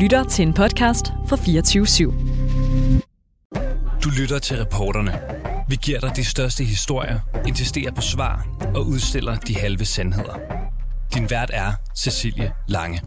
lytter til en podcast fra 24 /7. Du lytter til reporterne. Vi giver dig de største historier, insisterer på svar og udstiller de halve sandheder. Din vært er Cecilie Lange.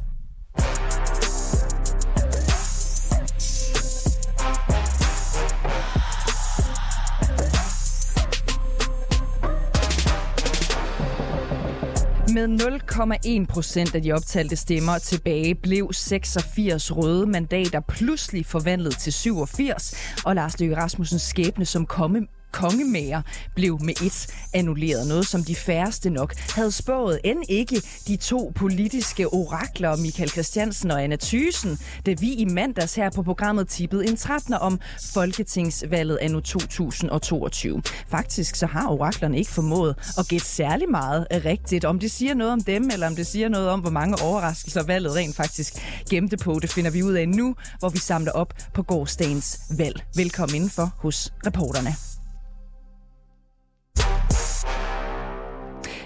Med 0,1 procent af de optalte stemmer tilbage blev 86 røde mandater pludselig forvandlet til 87, og Lars Løkke Rasmussens skæbne som komme kongemager blev med et annulleret. Noget, som de færreste nok havde spået. End ikke de to politiske orakler, Michael Christiansen og Anna Thysen, da vi i mandags her på programmet tippede en 13. om Folketingsvalget anno 2022. Faktisk så har oraklerne ikke formået at gætte særlig meget rigtigt. Om det siger noget om dem, eller om det siger noget om, hvor mange overraskelser valget rent faktisk gemte på, det finder vi ud af nu, hvor vi samler op på gårdsdagens valg. Velkommen indenfor hos reporterne.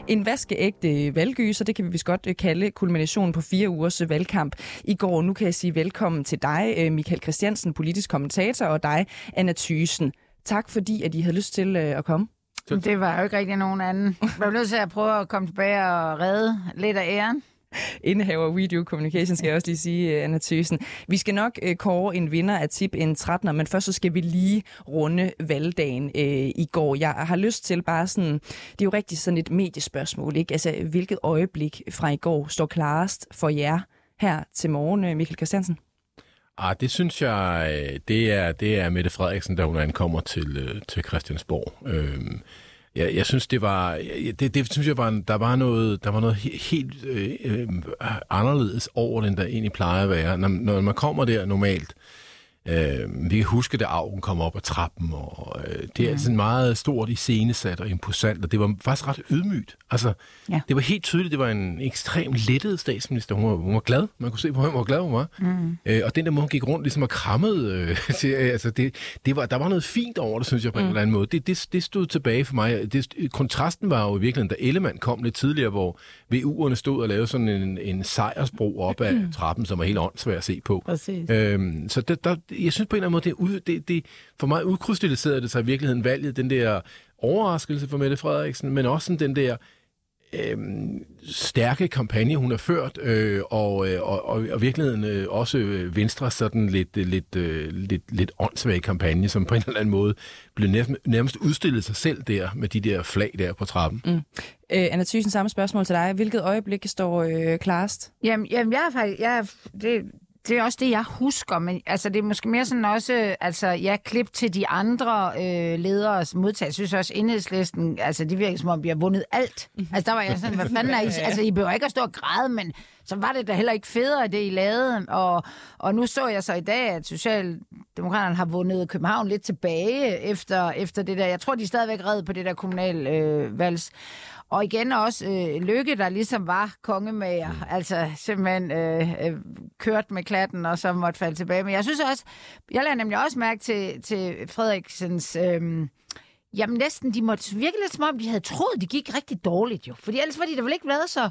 En vaskeægte valggyser, det kan vi vist godt øh, kalde kulminationen på fire ugers øh, valgkamp i går. Nu kan jeg sige velkommen til dig, øh, Michael Christiansen, politisk kommentator, og dig, Anna Thysen. Tak fordi, at I havde lyst til at komme. Det var jo ikke rigtig nogen anden. Jeg blev nødt til at prøve at komme tilbage og redde lidt af æren indehaver Video Communication, skal jeg også lige sige, øh, Anna Thysen. Vi skal nok øh, kåre en vinder af tip en 13'er, men først så skal vi lige runde valgdagen øh, i går. Jeg har lyst til bare sådan, det er jo rigtig sådan et mediespørgsmål, ikke? Altså, hvilket øjeblik fra i går står klarest for jer her til morgen, øh, Michael Christiansen? Ah, det synes jeg, øh, det er, det er Mette Frederiksen, da hun ankommer til, til Christiansborg. Øhm, jeg, jeg synes, det var, det, det synes jeg var, der var noget, der var noget helt øh, øh, anderledes over, end der egentlig plejer at være. Når, når man kommer der normalt, Øh, vi kan huske, da Augen kom op ad trappen, og øh, det er mm. sådan meget stort iscenesat og imposant, og det var faktisk ret ydmygt. Altså, ja. det var helt tydeligt, det var en ekstrem lettet statsminister. Hun var, hun var glad. Man kunne se på hvor glad hun var. Mm. Øh, og den der måde, hun gik rundt ligesom og krammede, øh, til, altså, det, det var, der var noget fint over det, synes jeg, på mm. en eller anden måde. Det, det, det stod tilbage for mig. Det, kontrasten var jo i virkeligheden, da Ellemann kom lidt tidligere, hvor VU'erne stod og lavede sådan en, en sejrsbro op ad mm. trappen, som var helt åndssvær at se på. Præcis. Øhm, så det, der, jeg synes på en eller anden måde, det, ud, det, det for mig udkrystalliserede det sig i virkeligheden valget, den der overraskelse for Mette Frederiksen, men også sådan den der øh, stærke kampagne, hun har ført, øh, og, øh, og, og, og virkeligheden øh, også øh, Venstre sådan lidt, lidt, øh, lidt, lidt åndssvag kampagne, som på en eller anden måde blev nærmest, nærmest udstillet sig selv der med de der flag der på trappen. Mm. Øh, Anna Thyssen, samme spørgsmål til dig. Hvilket øjeblik står øh, klarest? Jamen, jamen jeg er faktisk... Jeg er, det, det er også det, jeg husker, men altså, det er måske mere sådan også, altså, ja, klip til de andre øh, lederes modtag. Jeg synes også, enhedslisten, altså, det virker som om, vi har vundet alt. Mhm. Altså, der var jeg sådan, hvad fanden er I? Altså, I behøver ikke at stå og græde, men så var det da heller ikke federe, det I lavede. Og, og nu så jeg så i dag, at Socialdemokraterne har vundet København lidt tilbage efter, efter det der. Jeg tror, de er stadigvæk redde på det der kommunalvalgs. Øh, og igen også øh, Lykke, der ligesom var kongemager, mm. altså simpelthen øh, øh, kørt med klatten og så måtte falde tilbage. Men jeg synes også, jeg lader nemlig også mærke til, til Frederiksens... Øh, Jamen næsten, de måtte virke lidt som om, de havde troet, det gik rigtig dårligt jo. Fordi ellers var de da vel ikke været så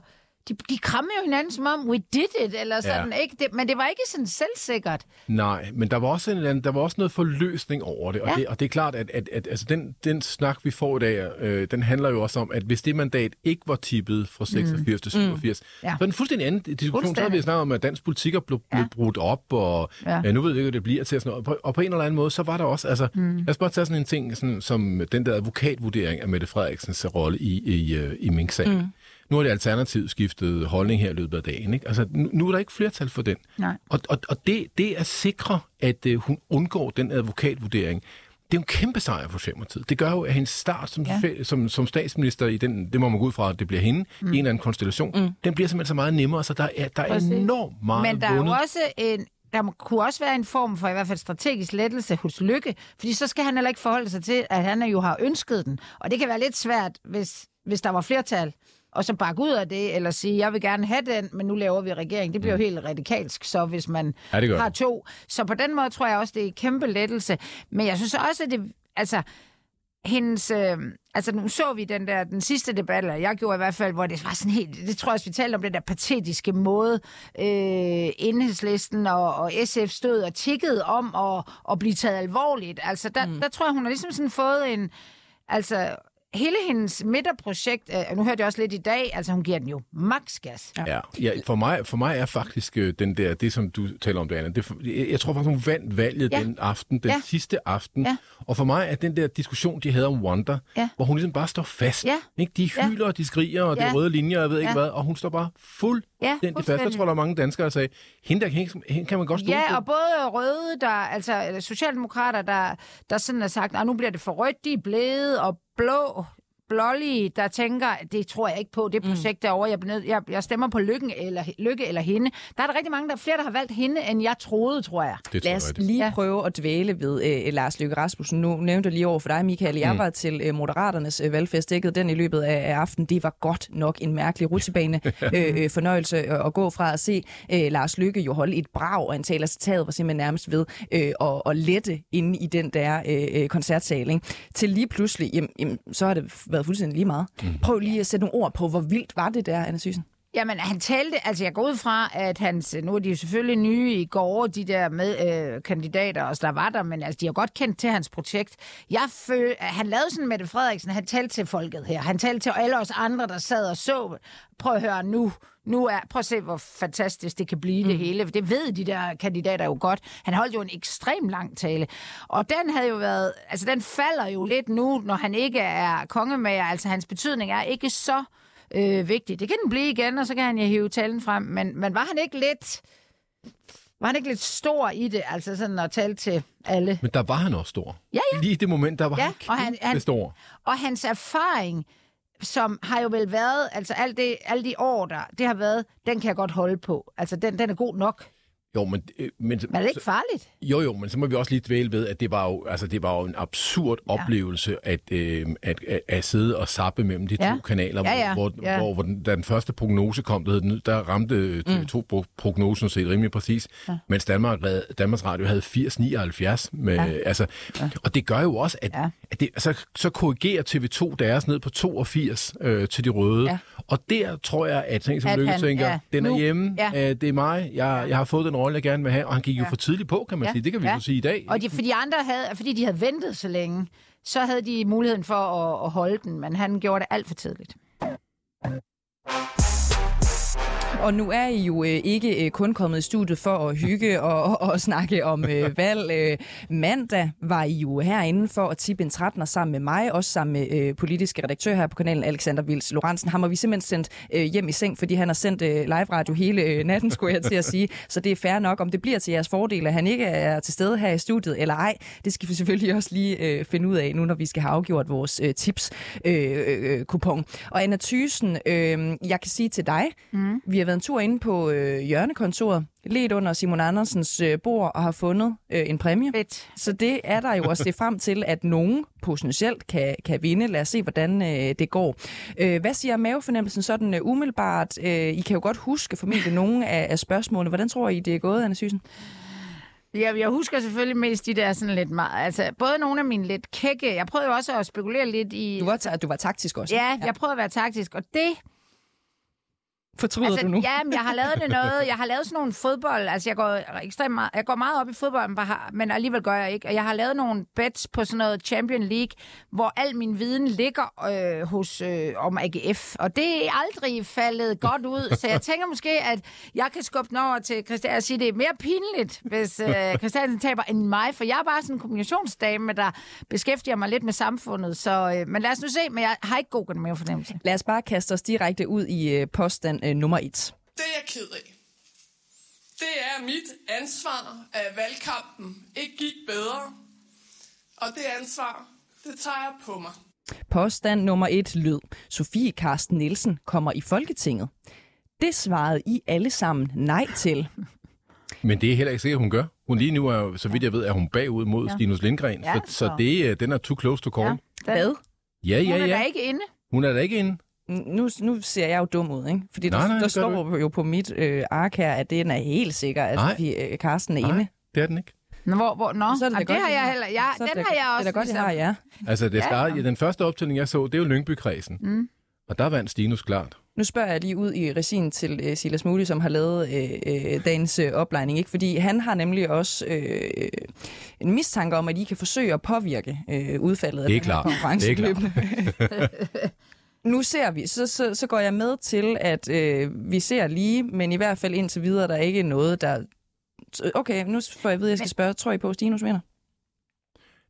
de, de krammer jo hinanden som om, we did it, eller sådan, ja. ikke? Det, men det var ikke sådan selvsikkert. Nej, men der var også, en, der var også noget forløsning over det, og, ja. det, og det er klart, at, at, at altså den, den snak, vi får i dag, øh, den handler jo også om, at hvis det mandat ikke var tippet fra 86 mm. til 87, mm. ja. så er den fuldstændig anden diskussion. Så har vi snakket om, at dansk politik er blevet, ja. brudt op, og ja. Ja, nu ved vi ikke, hvad det bliver til. Sådan noget. Og, på, og på en eller anden måde, så var der også, altså, mm. lad os bare tage sådan en ting, sådan, som den der advokatvurdering af Mette Frederiksens rolle i, i, i, i Mink-sagen. Mm nu har det alternativt skiftet holdning her i løbet af dagen. Ikke? Altså, nu, nu er der ikke flertal for den. Nej. Og, og, og det, det at sikre, at uh, hun undgår den advokatvurdering, det er jo en kæmpe sejr for Socialdemokratiet. Det gør jo, at hendes start som, ja. som, som statsminister i den, det må man gå ud fra, at det bliver hende, mm. en eller anden konstellation, mm. den bliver simpelthen så meget nemmere, så der er, der er enormt meget Men der vundet. er jo også en, der kunne også være en form for i hvert fald strategisk lettelse hos Lykke, fordi så skal han heller ikke forholde sig til, at han jo har ønsket den. Og det kan være lidt svært, hvis, hvis der var flertal og så bakke ud af det, eller sige, jeg vil gerne have den, men nu laver vi regering. Det bliver mm. jo helt radikalsk, så hvis man ja, har to. Så på den måde tror jeg også, det er en kæmpe lettelse. Men jeg synes også, at det, altså, hendes, øh, altså nu så vi den der, den sidste debat, eller jeg gjorde i hvert fald, hvor det var sådan helt, det tror jeg også, vi talte om den der patetiske måde, øh, enhedslisten og, og SF stod og tikkede om at, at blive taget alvorligt. Altså der, mm. der tror jeg, hun har ligesom sådan fået en, altså hele hendes midterprojekt, øh, nu hørte jeg også lidt i dag, altså hun giver den jo maks gas. Ja. Ja, ja for, mig, for mig er faktisk øh, den der, det som du taler om, Diana, det, jeg, tror faktisk, hun vandt valget ja. den aften, den ja. sidste aften. Ja. Og for mig er den der diskussion, de havde om Wanda, ja. hvor hun ligesom bare står fast. Ja. Ikke? De hylder, ja. og de skriger, og ja. de røde linjer, og jeg ved ikke ja. hvad, og hun står bare fuld Ja, den, de fast. Jeg tror, der er mange danskere, der sagde, hende, der, hende, hende kan man godt stå Ja, på. og både røde, der, altså socialdemokrater, der, der sådan har sagt, nu bliver det for rødt, de er blevet, og blå, blålige, der tænker, det tror jeg ikke på, det mm. projekt mm. derovre, jeg, nød, jeg, jeg stemmer på lykken eller, lykke eller hende. Der er der rigtig mange, der er flere, der har valgt hende, end jeg troede, tror jeg. Det tror Lad os lige ja. prøve at dvæle ved øh, Lars Løkke Rasmussen. Nu nævnte jeg lige over for dig, Michael. Jeg mm. var til øh, Moderaternes øh, valgfest, dækket den i løbet af, af aftenen. Det var godt nok en mærkelig rutsjebane øh, øh, fornøjelse at, at gå fra at se øh, Lars Løkke jo holde et brag, og en taler citatet var simpelthen nærmest ved øh, at, at lette inde i den der øh, øh koncertsal. Ikke? Til lige pludselig, jamen, jamen, så har det været fuldstændig lige meget. Mm. Prøv lige at sætte nogle ord på, hvor vildt var det der, Anna Sysen? Jamen, han talte, altså jeg går ud fra, at hans, nu er de jo selvfølgelig nye i går, de der med, øh, kandidater, og der var der, men altså, de har godt kendt til hans projekt. Jeg føl, han lavede sådan Mette Frederiksen, han talte til folket her. Han talte til alle os andre, der sad og så. Prøv at høre nu, nu er, prøv at se, hvor fantastisk det kan blive mm. det hele. Det ved de der kandidater jo godt. Han holdt jo en ekstrem lang tale. Og den havde jo været, altså den falder jo lidt nu, når han ikke er kongemager. Altså hans betydning er ikke så øh, vigtig. Det kan den blive igen, og så kan han jo hive talen frem. Men, men var han ikke lidt... Var han ikke lidt stor i det, altså sådan at tale til alle? Men der var han også stor. Ja, ja. Lige i det moment, der var ja, han og han, han stor. Og hans erfaring, som har jo vel været, altså alt det, alle de år, der det har været, den kan jeg godt holde på. Altså, den, den er god nok. Jo, men... Øh, men, men er det ikke farligt? Jo, jo, men så må vi også lige dvæle ved, at det var jo, altså, det var jo en absurd ja. oplevelse at, øh, at, at, at sidde og sappe mellem de ja. to kanaler, ja, ja. hvor, ja. hvor, hvor den, da den første prognose kom, der, hed, der ramte øh, mm. prognosen set rimelig præcis, ja. mens Danmark, Danmarks Radio havde 80-79. Med, ja. Altså, ja. Og det gør jo også, at, ja. at det, altså, så korrigerer TV2 deres ned på 82 øh, til de røde. Ja. Og der tror jeg, at ting som Lykke tænker, ja. den er nu. hjemme, ja. øh, det er mig, jeg, jeg har fået den rolle, jeg gerne vil have, og han gik ja. jo for tidligt på, kan man ja. sige. Det kan vi ja. jo sige i dag. Og de, for de andre havde, fordi de havde ventet så længe, så havde de muligheden for at, at holde den, men han gjorde det alt for tidligt. Og nu er I jo øh, ikke øh, kun kommet i studiet for at hygge og, og, og snakke om øh, valg. Øh, mandag var I jo herinde for at tippe en 13'er sammen med mig, også sammen med øh, politiske redaktør her på kanalen, Alexander Vils Lorentzen. Ham har vi simpelthen sendt øh, hjem i seng, fordi han har sendt øh, live radio hele øh, natten, skulle jeg til at sige. Så det er fair nok, om det bliver til jeres fordel, at han ikke er til stede her i studiet eller ej. Det skal vi selvfølgelig også lige øh, finde ud af nu, når vi skal have afgjort vores øh, tips-kupon. Øh, øh, og Anna Thysen, øh, jeg kan sige til dig, mm. vi har været en tur inde på øh, hjørnekontoret, let under Simon Andersens øh, bord og har fundet øh, en præmie. Fedt. Så det er der jo også det frem til, at nogen potentielt kan, kan vinde. Lad os se, hvordan øh, det går. Øh, hvad siger mavefornemmelsen sådan øh, umiddelbart? Øh, I kan jo godt huske formentlig nogle af, af spørgsmålene. Hvordan tror I, det er gået, Anna Sysen? Ja, jeg husker selvfølgelig mest de der sådan lidt meget, altså både nogle af mine lidt kække, jeg prøvede jo også at spekulere lidt i... Du var, du var taktisk også. Ja, ja, jeg prøvede at være taktisk, og det Fortryder altså, du nu? Ja, jeg har lavet det noget. Jeg har lavet sådan nogle fodbold. Altså, jeg går ekstremt meget, jeg går meget op i fodbold, men alligevel gør jeg ikke. Og jeg har lavet nogle bets på sådan noget Champion League, hvor al min viden ligger øh, hos øh, om AGF. Og det er aldrig faldet godt ud. Så jeg tænker måske, at jeg kan skubbe den over til Christian og sige, at det er mere pinligt, hvis øh, Christiansen taber end mig. For jeg er bare sådan en kommunikationsdame, der beskæftiger mig lidt med samfundet. Så, øh, men lad os nu se, men jeg har ikke god med fornemmelse. Lad os bare kaste os direkte ud i øh, påstand øh, nummer et. Det er jeg ked af. Det er mit ansvar, at valgkampen ikke gik bedre. Og det ansvar, det tager jeg på mig. Påstand nummer et lød, Sofie Karsten Nielsen kommer i Folketinget. Det svarede I alle sammen nej til. Men det er heller ikke sikkert, hun gør. Hun lige nu er, så vidt jeg ved, er hun bagud mod ja. Stinus Lindgren. Ja, så, så det, øh, den er too close to call. Ja, Hvad? Ja, ja, ja. Hun er da ikke inde. Hun er da ikke inde nu, nu ser jeg jo dum ud, ikke? Fordi nej, der, nej, der står jo på mit øh, ark her, at det er helt sikker, at vi, øh, Carsten er nej, inde. det er den ikke. Nå, hvor, hvor, nå. Så er det, Jamen, godt, det har jeg heller... Jeg, så er den det, har jeg også... Det er godt, I ligesom- har, ja. Altså, det Ja, startede, ja. den første optælling, jeg så, det var Lyngby-kredsen. Mm. Og der vandt Stinus klart. Nu spørger jeg lige ud i regien til øh, Silas Muli, som har lavet øh, øh, dagens øh, oplejning, ikke? fordi han har nemlig også øh, en mistanke om, at I kan forsøge at påvirke øh, udfaldet af Det er den her konkurrence. Det er klart. nu ser vi, så, så, så går jeg med til, at øh, vi ser lige, men i hvert fald indtil videre, der er ikke noget, der... Okay, nu får jeg ved, at jeg skal spørge, tror I på, at Stinus vinder?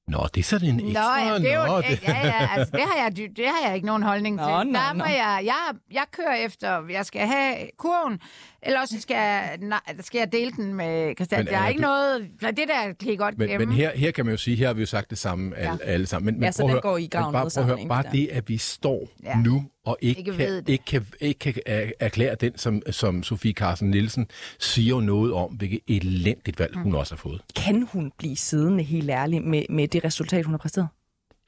Nå, det er sådan en Nå, ekstra... ja, det er jo, Nå, det... ja, ja, altså, det har jeg, det har jeg ikke nogen holdning til. Nå, nå, der må nå. jeg, jeg, jeg kører efter, jeg skal have kurven, eller også skal jeg, nej, skal jeg dele den med Christian. Men Der er er ikke det- noget, nej, det der kan I godt Men, glemme. men her, her kan man jo sige, her har vi jo sagt det samme alle, Ja. alle sammen. Men, men Ja, så prøv at den høre- går i gavn men bare, prøv at høre, sammen, bare det, at vi står Ja. nu og ikke, Ikke kan, ikke, kan, ikke kan er- erklære den, som, som Sofie Carsten Nielsen siger noget om, hvilket elendigt valg hun også har fået. Kan hun blive siddende helt ærlig med, med det resultat, hun har præsteret?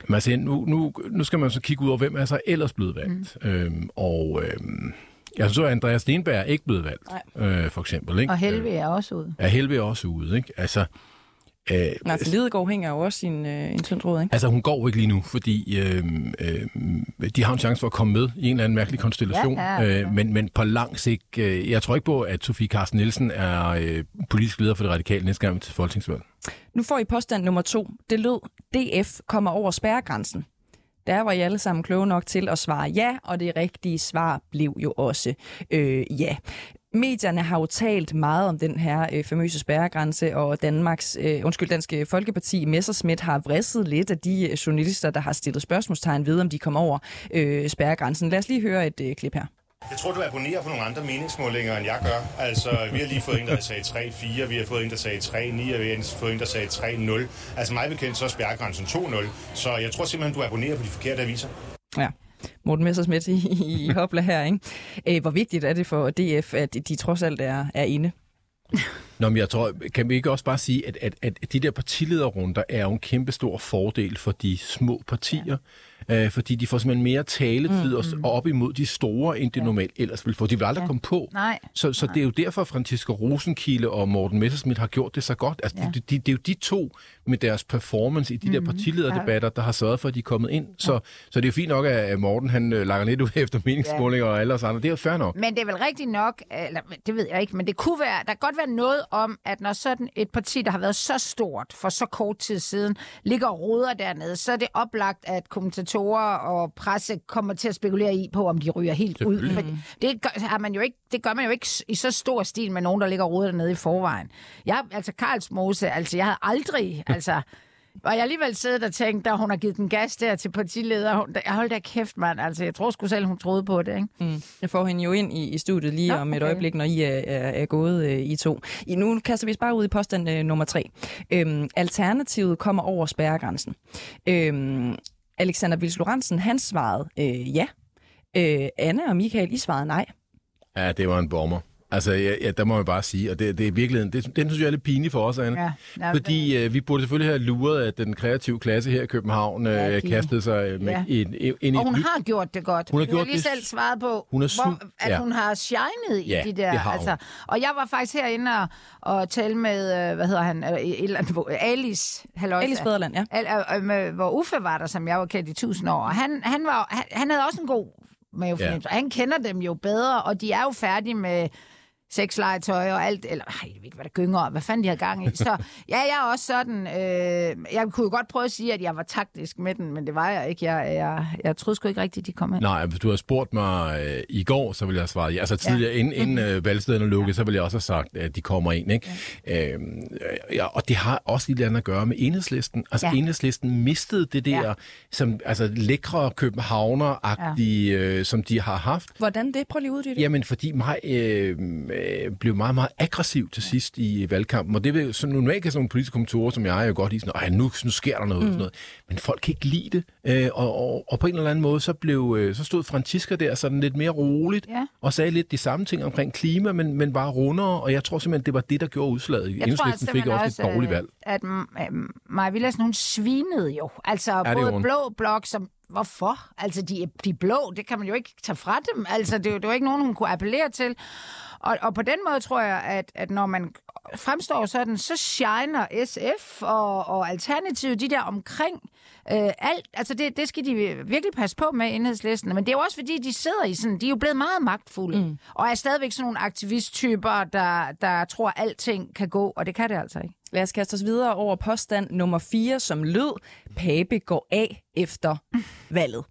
Men altså, nu, nu, nu skal man så kigge ud over, hvem er så ellers blevet valgt. Mm. Øhm, og øhm, jeg så, at Andreas Stenberg er ikke blevet valgt, øh, for eksempel. Ikke? Og Helve er også ude. Øh, er Helve også ude, ikke? Altså, øh, Nej, for Lidegaard hænger jo også i en, øh, en tynd tråd, ikke? Altså, hun går ikke lige nu, fordi øh, øh, de har en chance for at komme med i en eller anden mærkelig konstellation. Ja, ja, ja. Øh, men, men på lang sigt, øh, jeg tror ikke på, at Sofie Carsten Nielsen er øh, politisk leder for det radikale næste gang til folketingsvalg. Nu får I påstand nummer to. Det lød, DF kommer over spærregrænsen. Der var I alle sammen kloge nok til at svare ja, og det rigtige svar blev jo også øh, ja. Medierne har jo talt meget om den her øh, famøse spærregrænse, og Danmarks, øh, undskyld, Danske øh, Folkeparti Messersmith har vridset lidt af de øh, journalister, der har stillet spørgsmålstegn ved, om de kommer over øh, spærregrænsen. Lad os lige høre et øh, klip her. Jeg tror, du abonnerer på nogle andre meningsmålinger, end jeg gør. Altså, vi har lige fået en, der sagde 3-4, vi har fået en, der sagde 3-9, og vi har fået en, der sagde 3-0. Altså mig bekendt, så er spærregrænsen 2-0. Så jeg tror simpelthen, du abonnerer på de forkerte aviser. Ja. Morten Messersmith i, i hopla her, ikke? Øh, hvor vigtigt er det for DF, at de trods alt er, er inde? Nå, men jeg tror, kan vi ikke også bare sige, at, at, at de der partilederrunder er jo en kæmpe stor fordel for de små partier, ja. Øh, fordi de får simpelthen mere taletid mm, mm. og op imod de store, end det ja. normalt ellers ville få. De vil aldrig ja. komme på. Nej. Så, så det er jo derfor, Franziska Rosenkilde og Morten Messerschmidt har gjort det så godt. Altså, Ja. ja. det, de, det er jo de to med deres performance i de mm, der partilederdebatter, der har sørget for, at de er kommet ind. Så, så det er jo fint nok, at Morten han øh, lidt ud efter meningsmålinger og alle os andre. Det er jo fair nok. Men det er vel rigtigt nok, eller det ved jeg ikke, men det kunne være, der kan godt være noget om, at når sådan et parti, der har været så stort for så kort tid siden, ligger og roder dernede, så er det oplagt, at kommentatorer og presse kommer til at spekulere i på, om de ryger helt ud. For det, gør, har man jo ikke, det gør man jo ikke i så stor stil med nogen, der ligger og roder dernede i forvejen. Jeg, altså Karlsmose, altså jeg havde aldrig, altså... Og jeg alligevel siddet og tænkt, da hun har givet den gas der til partileder. Hun, jeg holdt da kæft, mand. Altså, jeg tror sgu selv, hun troede på det, ikke? Mm. Jeg får hende jo ind i, i studiet lige Nå, om et okay. øjeblik, når I er, er, er gået øh, i to. I, nu kaster vi os bare ud i påstand øh, nummer tre. Øhm, alternativet kommer over spærregrænsen. Øhm, Alexander Vils Lorentzen, han svarede øh, ja. Øh, Anne og Michael, I svarede nej. Ja, det var en bomber. Altså, ja, ja, der må jeg bare sige, og det, det er virkelig, det, den synes jeg er lidt pinlig for os, Anne. Ja, ja, Fordi øh, vi burde selvfølgelig have luret, at den kreative klasse her i København øh, Ja, de- kastede sig øh, med Ja. ind, ind i Og et hun nyt... har gjort det godt. Hun har gjort har lige det- selv svaret på, Hun er hvor, su- at ja. hun har shined i Ja, de der. det har hun. Altså, og jeg var faktisk herinde og, og tale med, øh, hvad hedder han, eller et eller andet, hvor- Alice, halløjsa. Alice Fæderland, ja. Al, øh, øh, med, hvor Uffe var der, som jeg var kendt i tusind år. Og han, han, var, han, han havde også en god mavefornemmelse. Ja. Han kender dem jo bedre, og de er jo færdige med sexlegetøj og alt, eller ej, jeg ved ikke, hvad der gynger, og hvad fanden de har gang i. Så ja, jeg er også sådan, øh, jeg kunne jo godt prøve at sige, at jeg var taktisk med den, men det var jeg ikke. Jeg, jeg, jeg troede sgu ikke rigtigt, de kom ind. Nej, hvis du havde spurgt mig øh, i går, så ville jeg have svaret ja. Altså tidligere, ja. inden, inden øh, valgstederne lukkede, ja. så ville jeg også have sagt, at de kommer ind. Ikke? Ja. Øhm, ja, og det har også lidt andet at gøre med enhedslisten. Altså Ja. enhedslisten mistede det der, Ja. som, altså lækre københavner-agtige, ja. øh, som de har haft. Hvordan det? Prøv lige uddybe det. Jamen, fordi mig øh, øh, blev meget, meget aggressiv til sidst i valgkampen. Og det vil så normalt kan sådan nogle politiske kommentorer, som jeg er jo godt i sådan, nu, nu sker der noget, mm. sådan noget. Men folk kan ikke lide det. Øh, og, og, og, på en eller anden måde, så, blev, øh, så stod Francisca der sådan lidt mere roligt, Ja. og sagde lidt de samme ting omkring klima, men, men bare rundere. Og jeg tror simpelthen, det var det, der gjorde udslaget. Jeg Enhedslisten fik simpelthen også et dårligt øh, valg. at mm, Maja Villadsen, hun svinede jo. Altså, det både blå blok som... Hvorfor? Altså, de, de blå, det kan man jo ikke tage fra dem. Altså, det, det var ikke nogen, hun kunne appellere til. Og, og på den måde tror jeg, at, at når man fremstår sådan, så shiner SF og, og Alternativet, de der omkring øh, alt. Altså det, det skal de virkelig passe på med enhedslisten. Men det er jo også fordi, de sidder i sådan, de er jo blevet meget magtfulde. Mm. Og er stadigvæk sådan nogle aktivisttyper, der, der tror, at alting kan gå, og det kan det altså ikke. Lad os kaste os videre over påstand nummer 4, som lød, Pape går af efter valget.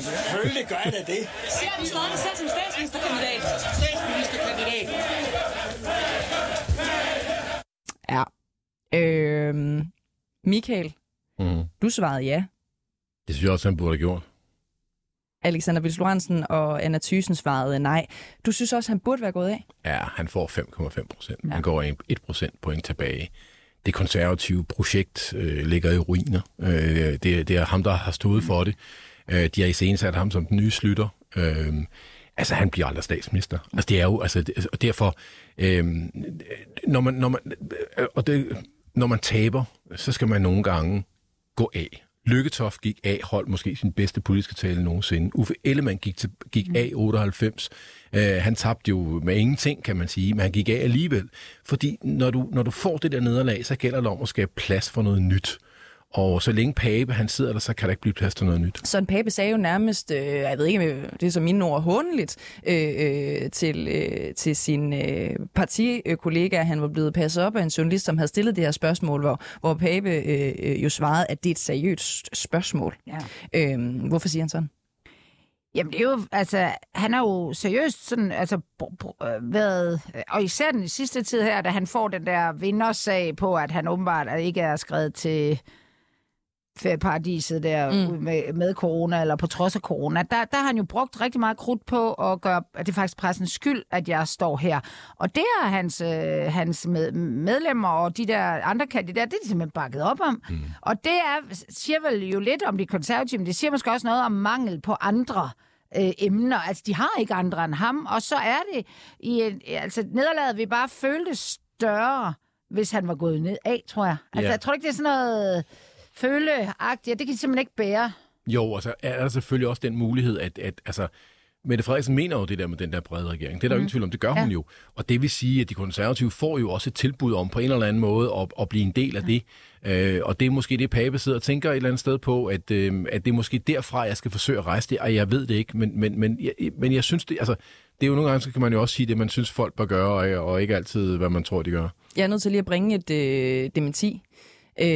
Selvfølgelig gør jeg da det. Ser vi stadig selv som statsministerkandidat? Statsministerkandidat. Ja. Øhm, Michael, Mm. du svarede ja. Det synes jeg også, han burde have gjort. Alexander Vils Lorentzen og Anna Thyssen svarede nej. Du synes også, han burde være gået af? Ja, han får 5,5 procent. Ja. Han går 1 procent point tilbage. Det konservative projekt øh, ligger i ruiner. Øh, det, det er ham, der har stået for det. Øh, de har iscenesat ham som den nye slutter. Øh, altså, han bliver aldrig statsminister. Altså, det er jo, altså, det, og derfor, øh, når man, når man, øh, og det, når man taber, så skal man nogle gange gå af. Lykketoft gik af, holdt måske sin bedste politiske tale nogensinde. Uffe Ellemann gik, til, gik af 98. Uh, øh, han tabte jo med ingenting, kan man sige, men han gik af alligevel. Fordi når du, når du får det der nederlag, så gælder det om at skabe plads for noget nyt. Og så længe Pape han sidder der, så kan der ikke blive plads til noget nyt. Søren Pape sagde jo nærmest, øh, jeg ved ikke, det er som mine ord, håndeligt øh, øh, til, øh, til sin øh, partikollega. Han var blevet passet op af en journalist, som havde stillet det her spørgsmål, hvor, hvor Pape øh, øh, jo svarede, at det er et seriøst spørgsmål. Ja. Øh, hvorfor siger han sådan? Jamen det er jo, altså, han har jo seriøst sådan, altså, br- br- øh, været, og især den sidste tid her, da han får den der vindersag på, at han åbenbart ikke er skrevet til ferieparadiset der mm. med, med corona, eller på trods af corona, der, der har han jo brugt rigtig meget krudt på at gøre, at det er faktisk pressens skyld, at jeg står her. Og det har hans, øh, hans med, medlemmer og de der andre kandidater, det er de simpelthen bakket op om. Mm. Og det er, siger vel jo lidt om de konservative, men det siger måske også noget om mangel på andre øh, emner. Altså, de har ikke andre end ham, og så er det i en, altså, nederlaget vi bare følte større, hvis han var gået ned af, tror jeg. Altså, Ja. jeg tror ikke, det er sådan noget føleagtigt. Det kan de simpelthen ikke bære. Jo, og så er der selvfølgelig også den mulighed, at, at altså, Mette Frederiksen mener jo det der med den der brede regering. Det er der mm. jo ingen tvivl om, det gør ja. hun jo. Og det vil sige, at de konservative får jo også et tilbud om på en eller anden måde at, at blive en del af det. Øh, og det er måske det, Pape sidder og tænker et eller andet sted på, at, øh, at det er måske derfra, jeg skal forsøge at rejse det. Og jeg ved det ikke, men, men, men, jeg, men jeg synes det, altså, det er jo nogle gange, så kan man jo også sige det, man synes, folk bør gøre, og, og ikke altid, hvad man tror, de gør. Jeg er nødt til lige at bringe et øh, dementi. Øh,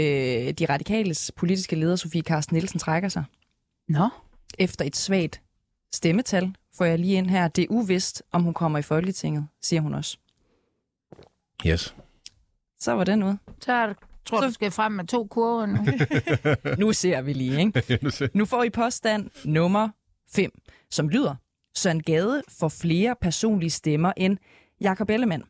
de radikales politiske leder, Sofie Carsten Nielsen, trækker sig. Nå. Efter et svagt stemmetal, får jeg lige ind her. Det er uvist, om hun kommer i Folketinget, siger hun også. Yes. Så var den ude. Så er det- tror du, du skal frem med to kurver nu. Nu ser vi lige, ikke? Nu får I påstand nummer 5, som lyder, Søren Gade får flere personlige stemmer end Jakob Ellemann.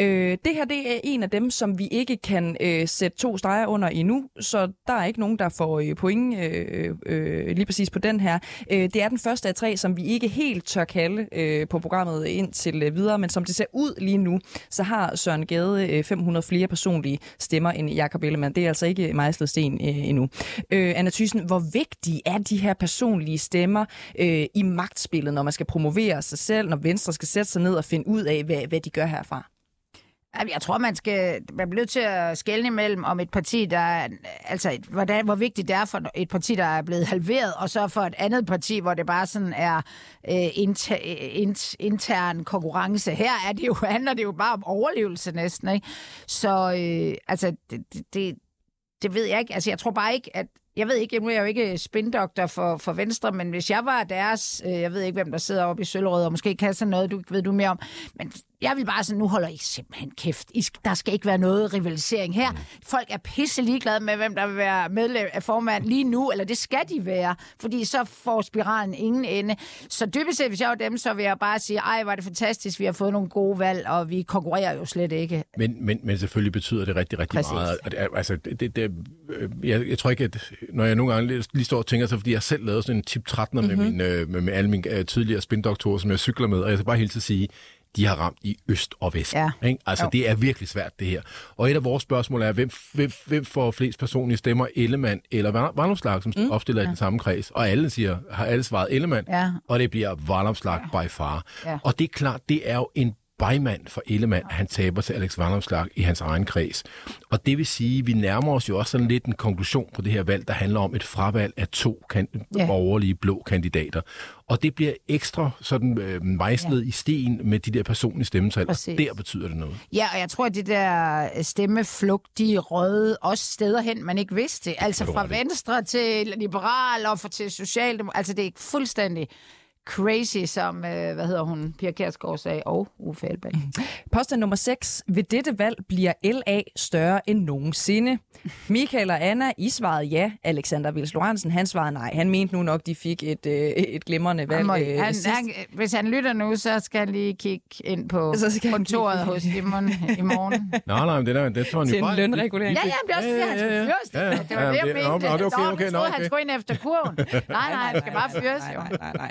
Øh, det her det er en af dem, som vi ikke kan øh, sætte to streger under endnu, så der er ikke nogen, der får øh, point øh, øh, lige præcis på den her. Øh, det er den første af tre, som vi ikke helt tør kalde øh, på programmet indtil øh, videre, men som det ser ud lige nu, så har Søren Gade øh, 500 flere personlige stemmer end Jakob Ellemann. Det er altså ikke mejslet sten øh, endnu. Øh, Anna Thyssen, hvor vigtige er de her personlige stemmer øh, i magtspillet, når man skal promovere sig selv, når Venstre skal sætte sig ned og finde ud af, hvad, hvad de gør herfra? Jeg tror, man skal man bliver nødt til at skelne imellem om et parti, der er, altså, et- hvordan, hvor vigtigt det er for et parti, der er blevet halveret, og så for et andet parti, hvor det bare sådan er øh, inter, int, intern konkurrence. Her er det jo, handler det jo bare om overlevelse næsten, ikke? Så øh, altså, det, det, det, det ved jeg ikke. Altså, jeg tror bare ikke, at jeg ved ikke, nu er jeg jo ikke spindoktor for, for Venstre, men hvis jeg var deres, øh, jeg ved ikke, hvem der sidder oppe i Søllerød, og måske kan sådan noget, du ved du mere om, men jeg vil bare sådan, nu holder I simpelthen kæft. I, der skal ikke være noget rivalisering her. Folk er pisse ligeglade med, hvem der vil være medlem af formand lige nu, eller det skal de være, fordi så får spiralen ingen ende. Så dybest set, hvis jeg var dem, så vil jeg bare sige, ej, var det fantastisk, vi har fået nogle gode valg, og vi konkurrerer jo slet ikke. Men, men, men selvfølgelig betyder det rigtig, rigtig Præcis. meget. Og det, altså, det, det, det, øh, jeg, jeg tror ikke, at når jeg nogle gange lige, lige står og tænker, så fordi jeg selv lavede sådan en tip 13 mm-hmm. med, min, øh, med, med alle mine øh, tidligere spindoktorer, som jeg cykler med, og jeg skal bare helt til at sige, de har ramt i øst og vest. Ja. Ikke? Altså, Jo. det er virkelig svært, det her. Og et af vores spørgsmål er, hvem, hvem, hvem får flest personlige stemmer, Ellemann eller Varnumslag, som mm. opstiller i den samme kreds? Og alle siger, har alle svaret Ellemann, Ja. og det bliver Varnumslag ja. by far. Ja. Og det er klart, det er jo en bejmand for Ellemann, han taber til Alex Vandomslag i hans egen kreds. Og det vil sige, at vi nærmer os jo også sådan lidt en konklusion på det her valg, der handler om et fravalg af to kan- Ja. borgerlige blå kandidater. Og det bliver ekstra sådan øh, mejslet ja. i sten med de der personlige stemmetal, og Præcis. der betyder det noget. Ja, og jeg tror, at det der stemmeflugt, de røde også steder hen, man ikke vidste. Altså fra venstre til liberal og for til socialdemokrat. Altså det er ikke fuldstændig crazy, som, øh, hvad hedder hun, Pia Kjærsgaard sagde, og Uffe Elbæk. Påstand nummer 6. Ved dette valg bliver LA større end nogensinde. Michael og Anna, I svarede ja. Alexander Vils Lorentzen, han svarede nej. Han mente nu nok, de fik et, øh, et glimrende valg. Han må, øh, han, sidst. han, hvis han lytter nu, så skal han lige kigge ind på Så skal han kontoret hos Simon i morgen. Nej, nej, men det, der, det tror han Til jo en bare- lønregulering. Ja, ja, men det er også skal Ja, ja, ja. fyres. Ja, ja. Det var Ja, det, jeg mente. nå, det er okay, okay, troede han okay. skulle ind efter kurven. Nej, nej, han skal bare fyres, nej, nej, nej.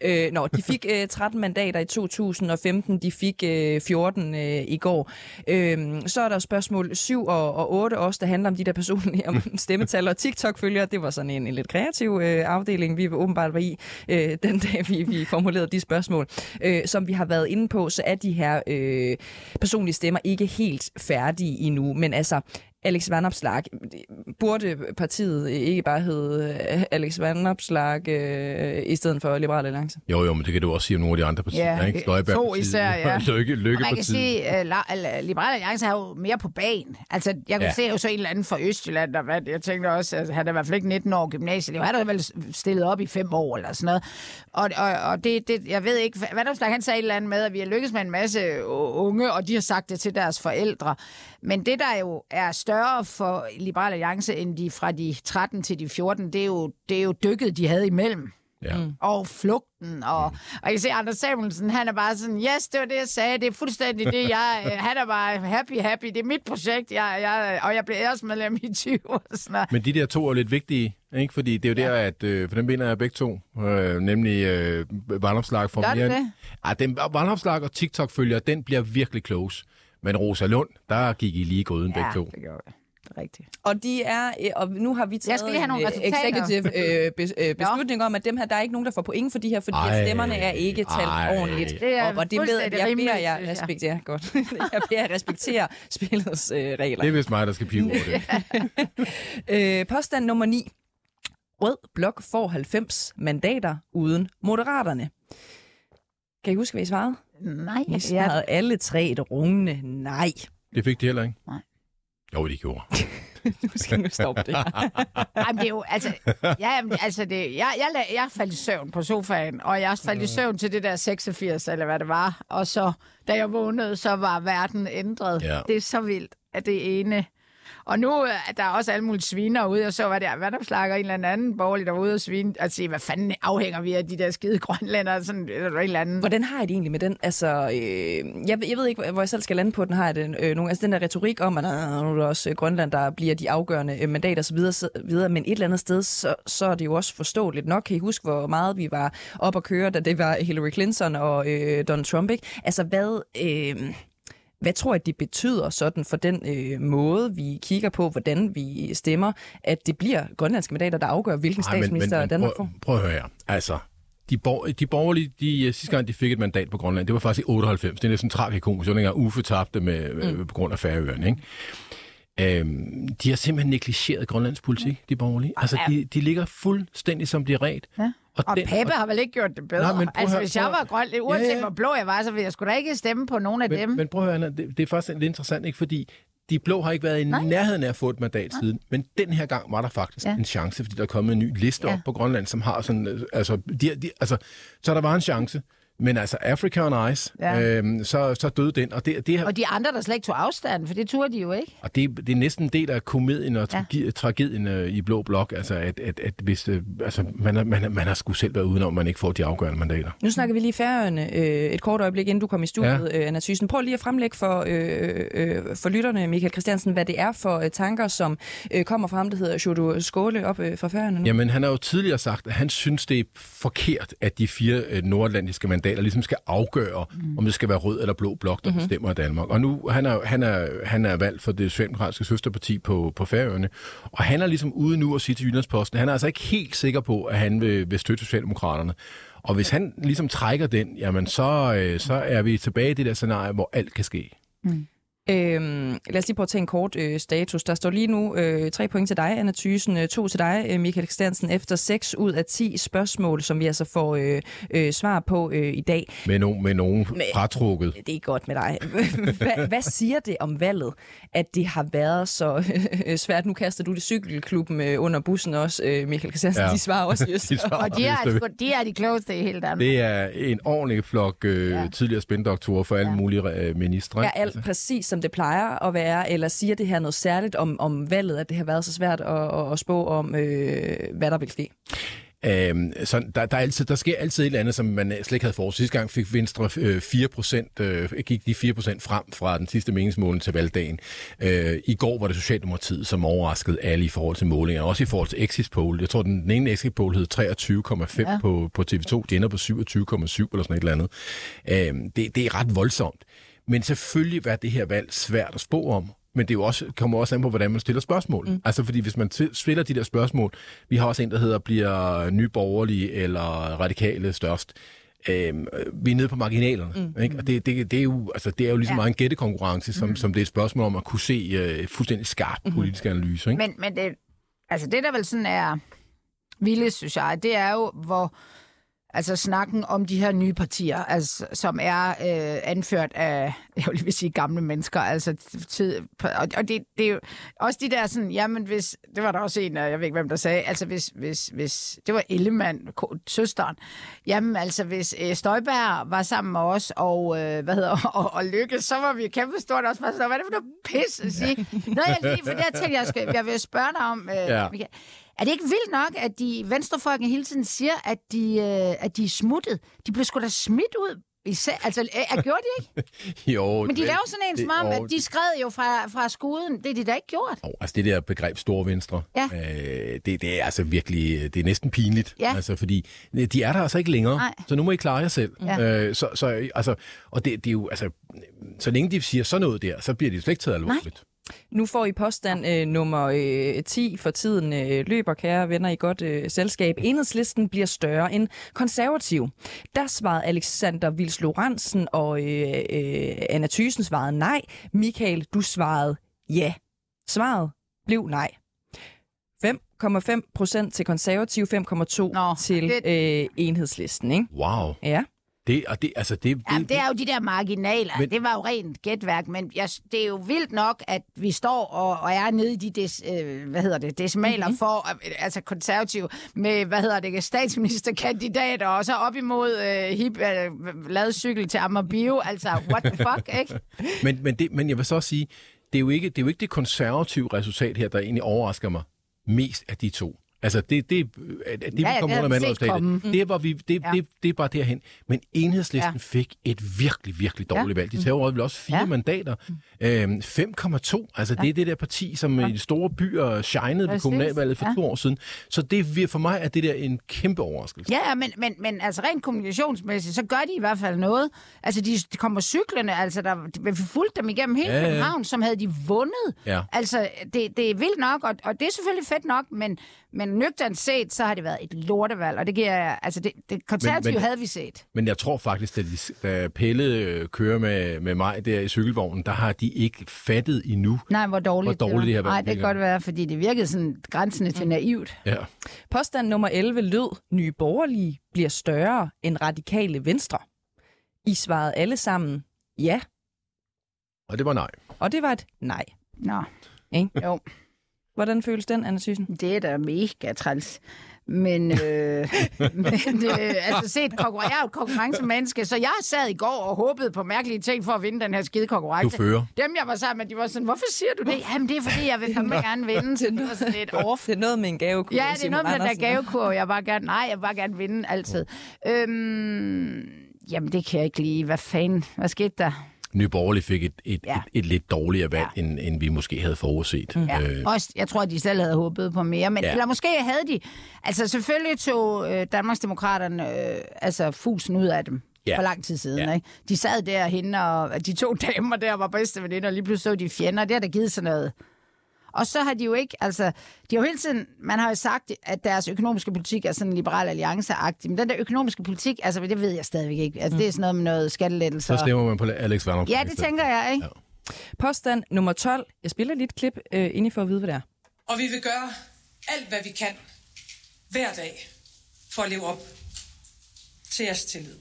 Øh, nå, de fik øh, 13 mandater i 2015, de fik øh, 14 øh, i går. Øh, så er der spørgsmål 7 og, og 8 også, der handler om de der personlige om stemmetal og TikTok-følgere. Det var sådan en, en lidt kreativ øh, afdeling, vi åbenbart var i øh, den dag, vi, vi formulerede de spørgsmål. Øh, som vi har været inde på, så er de her øh, personlige stemmer ikke helt færdige endnu, men altså Alex Van Opslag, burde partiet ikke bare hedde øh, Alex Van Opslag øh, i stedet for Liberal Alliance? Jo, jo, men det kan du også sige om nogle af de andre partier, Ja, ikke? To især, ja. Lykke, Og man kan sige, at uh, Liberale Alliance har jo mere på banen. Altså, jeg kunne Ja. se jo så en eller anden fra Østjylland, der vandt. Jeg tænkte også, at han er i hvert fald ikke 19 år gymnasiet. Han har vel stillet op i fem år eller sådan noget. Og, og, og det, det, jeg ved ikke, hvad der han sagde et eller andet med, at vi har lykkes med en masse unge, og de har sagt det til deres forældre. Men det, der jo er større for Liberale Alliance, end de fra de 13 til de 14, det er jo, det er jo dykket, de havde imellem Ja. og flugten. Og, og jeg kan se, Anders Samuelsen, han er bare sådan, yes, det var det, jeg sagde. Det er fuldstændig det, jeg... øh, Han er bare happy, happy. Det er mit projekt, jeg, jeg, og jeg blev æresmedlem i 20 og sådan noget. Men de der to er lidt vigtige, ikke? Fordi det er jo der, at øh, for dem vinder jeg begge to. Øh, nemlig øh, Vandopslag for Gør det mere... det? Ah, den, Vandopslag og TikTok-følger, den bliver virkelig close. Men Rosa Lund, der gik I lige gryden begge to. det gjorde jeg. Det er rigtigt. Og de er, øh, og nu har vi taget Jeg skal lige have nogle en, øh, resultater. executive øh, bes, øh, beslutning om, at dem her, der er ikke nogen, der får point for de her, fordi Ej, stemmerne er ikke talt ej. ordentligt. Det er og, og det ved jeg, rimeligt, beder jeg synes jeg. respektere. Godt. jeg beder jeg respektere spillets øh, regler. Det er vist mig, der skal pive over det. Øh, påstand nummer 9. Rød Blok får 90 mandater uden Moderaterne. Kan I huske, hvad I svarede? Nej, I jeg, svarede alle tre et rungende nej. Det fik de heller ikke. Nej. Jo, de gjorde. Nu skal vi stoppe det. Ej, men det er jo, altså, ja, jamen, altså det, jeg, jeg, la- jeg faldt i søvn på sofaen, og jeg faldt i søvn til det der 86, eller hvad det var, og så, da jeg vågnede, så var verden ændret. Ja. Det er så vildt, at det ene... Og nu øh, er der også alle mulige sviner ude, og så var der vandopslakker en eller anden borgerlig, der var ude og svine, og sige, hvad fanden afhænger vi af de der skide grønlænder, sådan, eller en eller anden. Hvordan har I det egentlig med den? Altså, øh, jeg, jeg ved ikke, hvor jeg selv skal lande på den. Har jeg den, øh, nogen, altså den der retorik om, at øh, nu er det også øh, Grønland, der bliver de afgørende øh, mandater osv., så videre, men et eller andet sted, så, så er det jo også forståeligt nok. Kan I huske, hvor meget vi var op at køre, da det var Hillary Clinton og øh, Donald Trump, ikke? Altså, hvad... Øh, hvad tror jeg, det betyder sådan for den øh, måde, vi kigger på, hvordan vi stemmer, at det bliver grønlandske mandater, der afgør, hvilken Ej, statsminister men, men, Danmark prøv, får? prøv at høre her. Altså, de, bor, de borgerlige, de, øh, sidste gang de fik et mandat på Grønland, det var faktisk i 98. Det er næsten tragikomisk. Var dengang Uffe tabte med, mm. på grund af færøerne, ikke? Øhm, de har simpelthen negligeret Grønlands politik, de borgerlige. Altså, de, de ligger fuldstændig som de er ret. Ja. Og den- Peppe har vel ikke gjort det bedre? Nej, men altså, at- hvis jeg var grøn, uanset Ja, ja. hvor blå jeg var, så ville jeg sgu da ikke stemme på nogen af dem. Men, men prøv at høre, Anna, det, det er faktisk lidt interessant, ikke? Fordi de blå har ikke været i Nej. nærheden af at få et mandat siden. Men den her gang var der faktisk Ja. ja. en chance, fordi der er kommet en ny liste Ja. op på Grønland, som har sådan... øh, Altså, de, de, altså, så der var en chance. Men altså, Africa on Ice, Ja. øhm, så, så døde den. Og det, det, har, Og de andre, der slet ikke tog afstand, for det turde de jo ikke. og det, det er næsten en del af komedien og Ja. tragedien øh, i Blå Blok, altså at, at, at hvis, øh, altså, man, er- man, man har sgu selv været udenom, man ikke får de afgørende mandater. Nu snakker vi lige færøerne øh, et kort øjeblik, inden du kom i studiet, ja. øh, Anna Thyssen. Prøv lige at fremlægge for, øh, øh, for lytterne, Michael Christiansen, hvad det er for øh, tanker, som øh, kommer fra ham, der hedder Sjodo Skåle op øh, fra færøerne nu. Jamen, han har jo tidligere sagt, at han synes, det er forkert, at de fire øh, nordatlantiske mandater ligesom skal afgøre, mm. om det skal være rød eller blå blok, der mm-hmm. bestemmer i Danmark. Og nu, han er, han er, han er valgt for det socialdemokratiske søsterparti på, på Færøerne, og han er ligesom ude nu at sige til Jyllandsposten, han er altså ikke helt sikker på, at han vil, vil støtte Socialdemokraterne. Og hvis han ligesom trækker den, jamen så, øh, så er vi tilbage i det der scenarie, hvor alt kan ske. Øhm, lad os lige prøve at tage en kort øh, status. Der står lige nu øh, tre point til dig, Anna Thysen, øh, to til dig, øh, Michael Stansen, efter 6 ud af 10 spørgsmål, som vi altså får øh, øh, svar på øh, i dag. Med, no, med nogen fratrukket. Det er godt med dig. hvad, hvad siger det om valget, at det har været så øh, svært? Nu kaster du det cykelklubben øh, under bussen også, øh, Michael Christiansen. Ja. Ja. De svarer også just. De svarer Og de er, altså, de er de klogeste i hele Danmark. Det er en ordentlig flok øh, Ja. ja. tidligere spændoktorer for alle Ja. ja. mulige øh, ministre. Ikke? alt præcis, som det plejer at være, eller siger det her noget særligt om, om valget, at det har været så svært at, at, spå om, øh, hvad der vil ske? Øhm, så der, der, er altid, der sker altid et eller andet, som man slet ikke havde forudset. Sidste gang fik Venstre øh, 4 procent, øh, gik de 4 procent frem fra den sidste meningsmåling til valgdagen. Øh, I går var det Socialdemokratiet, som overraskede alle i forhold til målinger, også i forhold til exit poll. Jeg tror, den, den ene exit poll hed 23,5 Ja. ja. på, på TV2. De ender på 27,7 eller sådan et eller andet. Øh, det, det er ret voldsomt. Men selvfølgelig var det her valg svært at spå om. Men det er jo også, kommer også an på, hvordan man stiller spørgsmål. Mm. Altså fordi hvis man stiller de der spørgsmål, vi har også en, der hedder, bliver nyborgerlige eller radikale størst. Øhm, vi er nede på marginalerne, mm. ikke? og det, det, det, er jo, altså, det er jo lige så Ja. meget en gættekonkurrence, som, mm. som det er et spørgsmål om at kunne se uh, fuldstændig skarp politisk analyse. Ikke? Men, men det, altså det, der vel sådan er vildt, synes jeg, det er jo, hvor altså snakken om de her nye partier, altså, som er øh, anført af, jeg vil sige, gamle mennesker, altså tid, og, og det, det er jo også de der sådan, jamen hvis, det var der også en, jeg ved ikke, hvem der sagde, altså hvis, hvis, hvis det var Ellemann, søsteren, jamen altså hvis øh, Støjberg var sammen med os, og øh, hvad hedder, og, og Lykke, så var vi kæmpe stort også, så, hvad er det for noget pis at sige? Nå, jeg lige, for det jeg tænkte, jeg, skal, jeg vil spørge dig om, øh, Ja. Michael. Er det ikke vildt nok, at de venstrefolkene hele tiden siger, at de, øh, at de er smuttet? De blev sgu da smidt ud. Især, altså, øh, er, gjorde de ikke? jo, Men de laver sådan en som om, at de skred jo fra, fra skuden. Det er de da ikke gjort. Oh, altså det der begreb store venstre, Ja. øh, det, det er altså virkelig, det er næsten pinligt. Ja. Altså fordi, de er der altså ikke længere, Nej. så nu må I klare jer selv. Ja. Øh, så, så, altså, og det, det er jo, altså, så længe de siger sådan noget der, så bliver de slet ikke taget alvorligt. Nu får I påstand øh, nummer øh, 10 for tiden øh, løber, kære venner i godt øh, selskab. Enhedslisten bliver større end konservativ. Der svarede Alexander Vils Lorentzen og øh, øh, Anna Thysen svarede nej. Michael, du svarede ja. Svaret blev nej. 5,5 procent til konservativ, 5,2 Nå, til det- øh, enhedslisten, ikke? Wow. Ja. Det, og det, altså det, Ja, det er jo de der marginaler. Men... Det var jo rent gætværk, men jeg, det er jo vildt nok, at vi står og, og er nede i de des, øh, hvad hedder det, decimaler mm-hmm. for, øh, altså konservativ, med, hvad hedder det, statsministerkandidater, og så op imod øh, hip, øh, lavet cykel til Amabio. Altså, what the fuck, ikke? Men, men, det, men jeg vil så også sige, det er, jo ikke, det er jo ikke det konservative resultat her, der egentlig overrasker mig mest af de to. Altså, det, det, det, det Ja, vi kommer under komme. mandresultatet, det, hvor vi, det, Ja. det, det er bare derhen. Men enhedslisten Ja. fik et virkelig, virkelig dårligt ja. valg. De tager vel også fire Ja. mandater. Øhm, 5,2. Altså, ja. det er det der parti, som ja. i de store byer shinede ved kommunalvalget for Ja. to år siden. Så det, for mig er det der en kæmpe overraskelse. Ja, ja, men, men, men altså rent kommunikationsmæssigt, så gør de i hvert fald noget. Altså, de, de kommer cyklerne, altså, der, vi fulgte dem igennem hele Ja, ja. København, som havde de vundet. Ja. Altså, det, det er vildt nok, og, og det er selvfølgelig fedt nok, men, men nøgternt set, så har det været et lortevalg, og det giver jeg- altså, det, det konservative Men- men- havde vi set. Men jeg tror faktisk, at de, da Pelle øh, kører med, med mig der i cykelvognen, der har de ikke fattet endnu. Nej, hvor dårligt, Hvor dårligt det her var. valg Nej, det kan godt være, fordi det virkede sådan grænsende til naivt. Ja. Påstand nummer 11 lød, nye borgerlige bliver større end radikale venstre. I svarede alle sammen ja, Og det var nej. og det var et nej. Nå, Ikke? jo, Hvordan føles den, Anna Thyssen? det er da mega træls. Men, øh, men øh, altså set, konkurren- jeg er jo et konkurrencemenneske, så jeg sad i går og håbede på mærkelige ting for at vinde den her skide konkurrence. Du fører. Dem, jeg var sammen med, de var sådan, hvorfor siger du det? Jamen, det er fordi, jeg vil fandme gerne vinde. Så det var sådan lidt off. Det er noget med en gavekur. Ja, det er noget med den der gavekurv. Jeg bare gerne, nej, jeg vil bare gerne vinde altid. Øhm, jamen, det kan jeg ikke lide. Hvad fanden? Hvad skete der? Nye Borgerlige fik et, et, Ja. et, et lidt dårligere valg, ja. end, end vi måske havde forudset. Ja, øh. også, jeg tror, de selv havde håbet på mere. Men, ja. Eller måske havde de... Altså, selvfølgelig tog øh, Danmarksdemokraterne øh, altså, fusen ud af dem. Ja. For lang tid siden, Ja. ikke? De sad derhen, og de to damer der var bedste veninder, og lige pludselig så de fjender. Det har da givet sådan noget. Og så har de jo ikke, altså, de har jo hele tiden, man har jo sagt, at deres økonomiske politik er sådan liberal alliance-agtig, men den der økonomiske politik, altså det ved jeg stadigvæk ikke. Altså det er sådan noget med noget skattelettelser. Så stemmer man på Alex Vanopslagh. Ja, det tænker jeg, ikke? Ja. Påstand nummer 12. Jeg spiller lige et klip øh, ind i for at vide, hvad det er. Og vi vil gøre alt, hvad vi kan hver dag for at leve op til jeres tillid.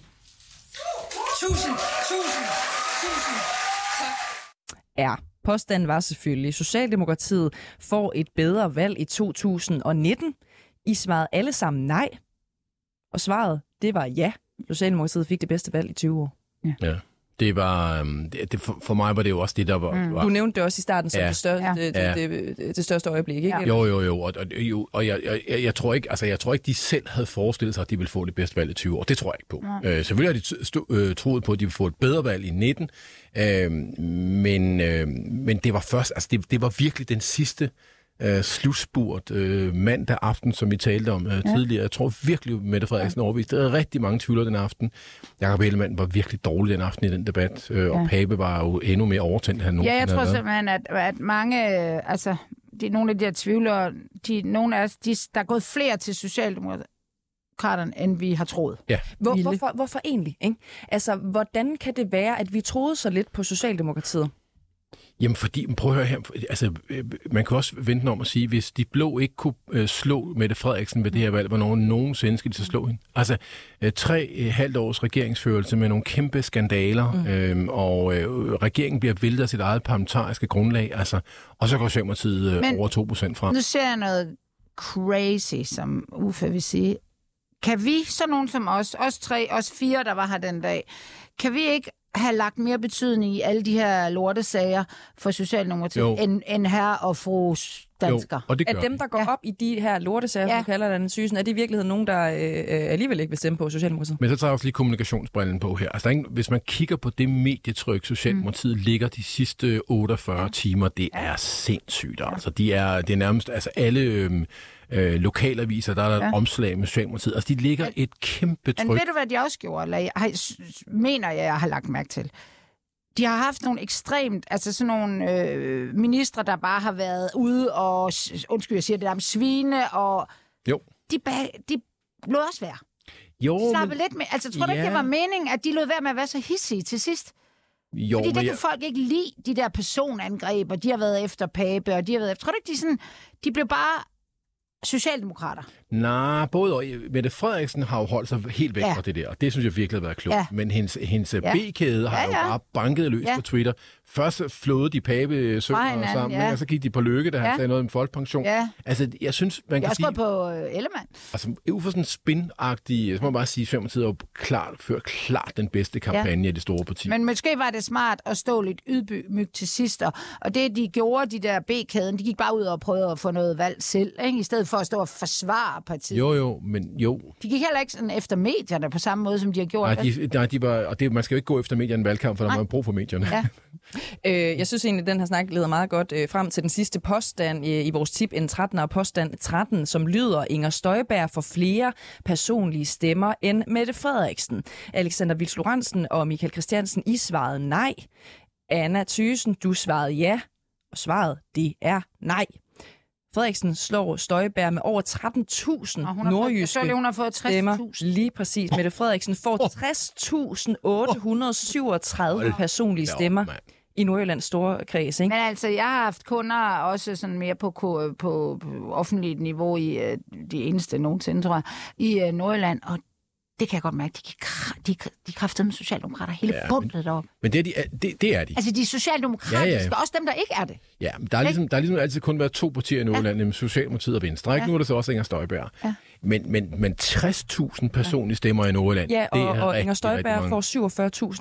Tusind, tusind, tusind tak. er. Påstanden var selvfølgelig, Socialdemokratiet får et bedre valg i 2019. I svarede alle sammen nej. Og svaret, det var ja. Socialdemokratiet fik det bedste valg i 20 år. Ja. Det var, øhm, det, for, for mig var det jo også det, der var... Mm. var Du nævnte det også i starten som Ja. det, største, Ja. det, Ja. det, det, det største øjeblik, ikke? Ja. Jo, jo, jo. Og, og, jo, og jeg, jeg, jeg, jeg, tror ikke, altså, jeg tror ikke, de selv havde forestillet sig, at de ville få det bedste valg i 20 år. Det tror jeg ikke på. Øh, selvfølgelig har de stå, øh, troet på, at de ville få et bedre valg i 19. Øh, men, øh, men det var først, altså det, det var virkelig den sidste øh, slutspurt øh, mandag aften, som vi talte om øh, tidligere. Jeg tror virkelig, Mette Frederiksen ja. overviste. Der er rigtig mange tvivlere den aften. Jakob Ellemann var virkelig dårlig den aften i den debat, øh, og Ja. Pape var jo endnu mere overtændt, end han Ja, jeg tror havde simpelthen, at, at mange, øh, altså, de, nogle af de her tvivlere, de, nogle af os, de, der er gået flere til Socialdemokraterne, end vi har troet. Hvor, Vilde. hvorfor, hvorfor egentlig? Ikke? Altså, hvordan kan det være, at vi troede så lidt på Socialdemokratiet? Jamen fordi, prøv at høre her, altså, øh, man kan også vente om at sige, hvis de blå ikke kunne øh, slå Mette Frederiksen ved det her valg, hvornår nogensinde skal de så slå hende? Altså, øh, tre øh, halvt års regeringsførelse med nogle kæmpe skandaler, mm. øh, og øh, regeringen bliver væltet af sit eget parlamentariske grundlag, altså, og så går Socialdemokratiet øh, Men- over 2 procent frem. Nu ser jeg noget crazy, som Uffe vil sige. Kan vi, så nogen som os, os tre, os fire, der var her den dag, kan vi ikke have lagt mere betydning i alle de her lortesager for Socialdemokratiet, end, end herre og fru dansker? Jo, og det gør At dem, der går Ja. op i de her lortesager, ja. Ja. som du kalder den sygen, er det i virkeligheden nogen, der øh, øh, alligevel ikke vil stemme på Socialdemokratiet? Men så tager jeg også lige kommunikationsbrillen på her. Altså, der er ingen, hvis man kigger på det medietryk, Socialdemokratiet mm. ligger de sidste 48 ja. timer, det er sindssygt. Altså, de er, det er nærmest altså alle øhm, øh, lokalaviser, der er der ja. Ja. et omslag med Socialdemokratiet. Altså, de ligger et kæmpe Men tryk. ved du, hvad de også gjorde? Eller jeg, har, mener jeg, jeg har lagt mærke til. De har haft nogle ekstremt, altså sådan nogle øh, ministre, der bare har været ude og, undskyld, jeg siger det der, svine, og Jo. de, de lod også være. Jo, De slappede lidt med. Altså, tror du ikke, Ja. det var meningen, at de lod være med at være så hissige til sidst? jo, Fordi men det jeg, kan folk ikke lide, de der personangreb, og de har været efter Pape, og de har været efter... Tror du ikke, de sådan... De blev bare socialdemokrater. Nej, både og. Mette Frederiksen har jo holdt sig helt væk ja. Fra det der, og det synes jeg virkelig har været klogt. Ja. Men hendes, hendes ja. B-kæde har ja, Ja, jo bare banket løs. Ja. på Twitter. Først flåede de pape sønner hinanden, sammen, ja. og så gik de på lykke, da han Ja. sagde noget om folkepension. Ja. Altså, jeg synes, man Jeg kan sige... gået på øh, Ellemann. Altså, ud fra sådan spin-agtig, så må man bare sige, at Socialdemokratiet har klart, ført klart den bedste kampagne ja. af de store partier. Men måske var det smart at stå lidt ydmygt til sidst. og- det, de gjorde, de der B-kæden, de gik bare ud og prøvede at få noget valg selv, ikke? i stedet for at stå og forsvare partiet. Jo, jo, men jo. De gik heller ikke sådan efter medierne på samme måde, som de har gjort. Nej, de, nej, de var, og det, man skal jo ikke gå efter medierne i valgkamp, for der Nej. man brug for medierne. Ja. Øh, jeg synes egentlig, at den her snak leder meget godt øh, frem til den sidste påstand øh, i vores tip en 13 og påstand 13, som lyder, Inger Støjberg får flere personlige stemmer end Mette Frederiksen. Alexander Vils Lorentzen og Michael Christiansen, I svarede nej. Anna Thysen, du svarede ja. Og svaret, det er nej. Frederiksen slår Støjberg med over 13.000 Og hun fået, nordjyske så lige, hun har fået stemmer. 60.000. Lige præcis. Mette Frederiksen får 60.837 personlige stemmer. I Nordjyllands store kreds. Ikke? Men altså, jeg har haft kunder også sådan mere på, på, på offentligt niveau i øh, de eneste nogensinde, tror jeg, i øh, Nordjylland, og det kan jeg godt mærke, de, kan de, de kræfter med socialdemokrater hele Ja, bundet deroppe. Men det er de. Det, det er de. Altså, de er socialdemokratiske, Ja, ja, ja. ja. også dem, der ikke er det. Ja, men der er, ligesom, der er ligesom altid kun været to partier i Nordjylland, ja. nemlig Socialdemokratiet og Venstre. Ikke? Ja. Nu er der så også Inger Støjberg. Ja. Men, men, men 60.000 personlige stemmer i Nordjylland, Ja, det og, er og rigtig, Inger Støjberg får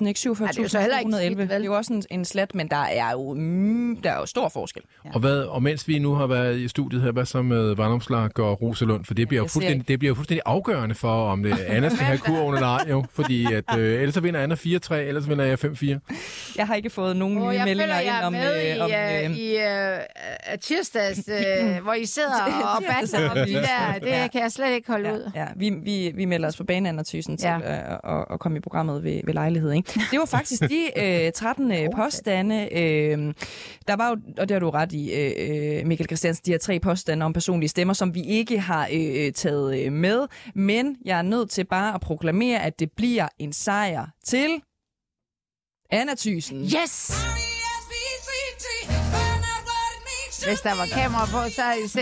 47.000, ikke 47.211. Ej, det er det er jo også en, en slat, men der er jo, mm, der er jo stor forskel. Og, hvad, og mens vi nu har været i studiet her, hvad så med Vandopslag og Rosalund? For det bliver, jo jeg ser fuldstændig, det bliver jo fuldstændig afgørende for, om det, Anna skal have kurven eller ej. Jo, fordi at, øh, ellers så vinder Anna 4-3, ellers vinder jeg 5-4. Jeg har ikke fået nogen Og nye jeg meldinger føler, jeg ind er om... med øh, om i, øh, øh, i øh, øh, tirsdags, øh, hvor I sidder og batter om de der. Det Ja. kan jeg slet ikke holde ja, ud. Ja, vi, vi, vi melder os på banen, Anna Thyssen, til Ja. ja. at, at, at komme i programmet ved, ved lejlighed. Ikke? Det var faktisk de øh, 13 øh, påstande. Øh, der var jo, og det har du ret i, øh, Michael Christiansen, de her tre påstande om personlige stemmer, som vi ikke har øh, taget øh, med. Men jeg er nødt til bare at proklamere, at det bliver en sejr til Anna Thyssen. Yes! Hvis der var kamera på, så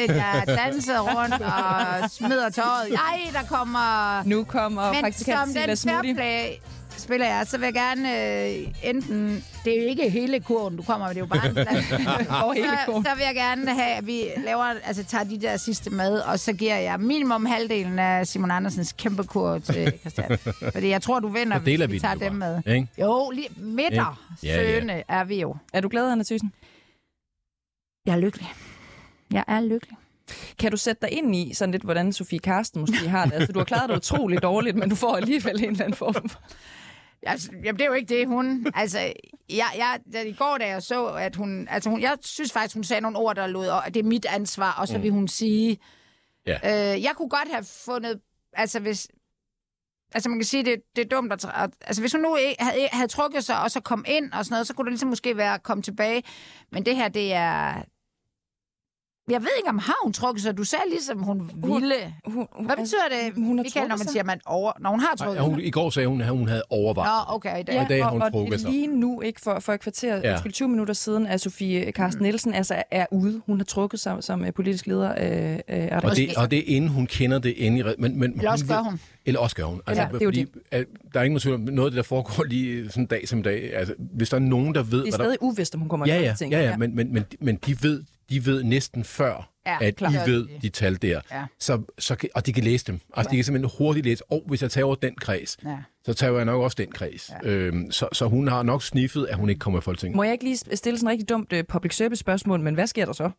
at jeg dansede rundt og smider tøjet. Ej, der kommer... Nu kommer Men praktikant som Silla den Smoothie. fairplay spiller jeg, så vil jeg gerne øh, enten... Det er jo ikke hele kurven, du kommer med, det er jo bare en Hvor hele så, kurven. så vil jeg gerne have, at vi laver, altså tager de der sidste med, og så giver jeg minimum halvdelen af Simon Andersens kæmpe kur til Christian. Fordi jeg tror, du vinder, Så hvis vi vi tager dem bare, med. ikke? Jo, lige midter Ja, ja. er vi jo. Er du glad, Anna Thyssen? Jeg er lykkelig. Jeg er lykkelig. Kan du sætte dig ind i sådan lidt, hvordan Sofie Karsten måske har det? Altså, du har klaret det utroligt dårligt, men du får alligevel en eller anden form for... Altså, jamen, det er jo ikke det, hun... Altså, jeg, jeg, da, i går, da jeg så, at hun... Altså, hun, jeg synes faktisk, hun sagde nogle ord, der lød, og det er mit ansvar, og så vil hun sige... Ja. Øh, jeg kunne godt have fundet... Altså, hvis... Altså, man kan sige, det, det er dumt at... at- Altså, hvis hun nu ikke havde, havde trukket sig, og så kom ind og sådan noget, så kunne det ligesom måske være at komme tilbage. Men det her, det er... Jeg ved ikke, om har hun trukket sig. Du sagde ligesom, hun ville. Hun, hun, Hvad betyder det, hun har Michael, når man sig? siger, man over... Når hun har trukket hun, I går sagde hun, at hun havde overvejet. Nå, okay. Det Ja, i dag har hun og, trukket sig. lige nu, ikke for, for et kvarter, Ja. ja. 20 minutter siden, at Sofie Carsten Mm. Nielsen altså er ude. Hun har trukket sig som øh, politisk leder. Øh, øh, er der- Og det, og det er inden hun kender det inde i... Men, men Eller også ved- gør hun. Eller også gør hun. Altså, Ja, det er fordi, at, der er ingen tvivl om noget af det, der foregår lige sådan en dag som i dag. Altså, hvis der er nogen, der ved... det er hvad der, stadig uvist, om hun kommer ja, i ja, Folketinget. ja, ja, men, men, men, men de, ved, de ved næsten før, Ja, at klart. I ved de tal der. Ja. Så, så, og de kan læse dem. Altså, de kan simpelthen hurtigt læse, og hvis jeg tager over den kreds, Ja. så tager jeg nok også den kreds. Ja. Øhm, så, så hun har nok sniffet, at hun ikke kommer i Folketinget. Må jeg ikke lige stille sådan et rigtig dumt uh, public service spørgsmål, men hvad sker der så?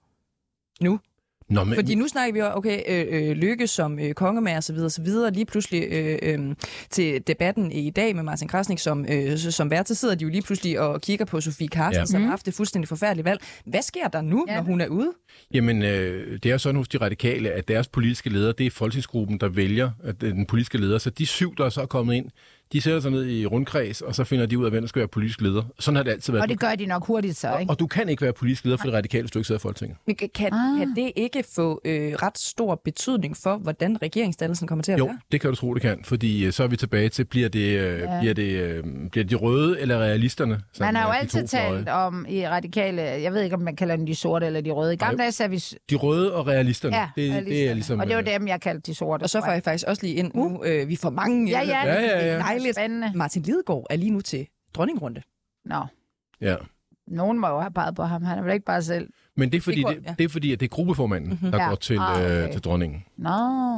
Nu? Nå, men, Fordi nu snakker vi jo, okay, øh, øh, Lykke som øh, kongemager og så videre, så videre. Lige pludselig øh, øh, til debatten i dag med Martin Krasnik som, øh, som vært, så sidder de jo lige pludselig og kigger på Sofie Carsten, Ja. som har haft et fuldstændig forfærdeligt valg. Hvad sker der nu, Ja. når hun er ude? Jamen, øh, det er sådan hos de radikale, at deres politiske leder, det er folketingsgruppen, der vælger at det er den politiske leder. Så de syv, der er så kommet ind, de sætter sig ned i rundkreds, og så finder de ud af, hvem der skal være politisk leder. Sådan har det altid været. Og det gør de nok hurtigt så, og, ikke? og du kan ikke være politisk leder for det radikale, hvis du ikke sidder i Folketinget. Men Kan, kan, Ah. kan det ikke få øh, ret stor betydning for, hvordan regeringsdannelsen kommer til at Jo, være? det kan du tro, det kan, fordi øh, så er vi tilbage til, bliver det, øh, Ja. bliver det, øh, bliver det de røde eller realisterne? Man har jo altid talt om i radikale, jeg ved ikke, om man kalder dem de sorte eller de røde. I gamle dage sagde vi, De røde og realisterne, ja, det, det er realisterne. ligesom... og det var øh, dem, jeg kaldte de sorte. Og så får jeg faktisk også lige ind nu, øh, vi får mange... Ja, ja, Ja, ja, ja. Dejligt. Spændende. Martin Lidegaard er lige nu til dronningrunde. Nå, Ja. nogen må jo have peget på ham. Han er vel ikke bare selv. Men det er fordi, Det det, går- det, ja. det er fordi at det er gruppeformanden, mm-hmm. der Ja. går til, Ah, okay. øh, til dronningen. Nå,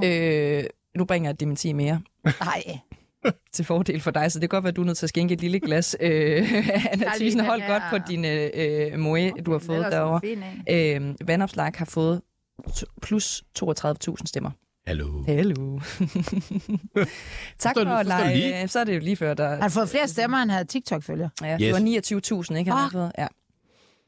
Øh, nu bringer jeg et dementi mere nej. til fordel for dig, så det kan godt være, at du er nødt til at skænke et lille glas. Øh, Anna Thyssen, hold her. godt på din øh, moe, du har fået er derovre. Øh, vandopslag har fået t- plus 32.000 stemmer. Hallo. Hallo. tak står det- for at så står det lege. Så er det jo lige før, der... Han har fået flere stemmer, end han havde TikTok-følger. Ja, Yes. Det var 29.000, ikke? Han fået. Ja.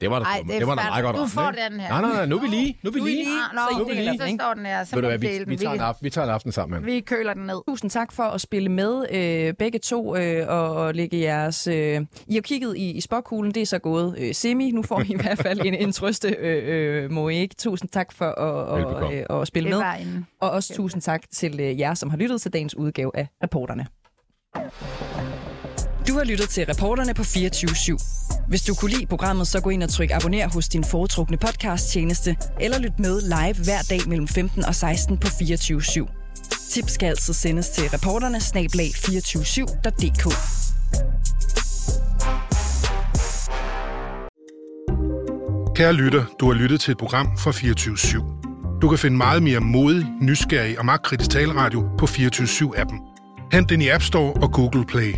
Det var da, Ej, det, det er det var da meget godt. Du får ikke? den her. Nej, nej, nej, nu er vi lige. Nu er vi lige. Ah, nå, Så I okay, deler så den, ikke? står den her. Så Ved du hvad, vi vi, vi, tager en aften, vi tager en aften sammen. Vi køler den ned. Tusind tak for at spille med, øh, begge to, øh, og, og lægge jeres... Øh, I har kigget i, i spokkuglen, det er så gået øh, semi. Nu får I i hvert fald en, en trøste øh, øh, moæk. Tusind tak for at, Velbekomme. og, øh, at spille med. en... Og også tusind tak til øh, jer, som har lyttet til dagens udgave af Reporterne. Du har lyttet til Reporterne på 24-7. Hvis du kunne lide programmet, så gå ind og tryk abonner hos din foretrukne podcast-tjeneste, eller lyt med live hver dag mellem 15 og 16 på 24-7. Tips skal altid sendes til reporterne snablag 247.dk. Kære lytter, du har lyttet til et program fra 24 /7. Du kan finde meget mere modig, nysgerrig og magtkritisk taleradio på 24 appen Hent den i App Store og Google Play.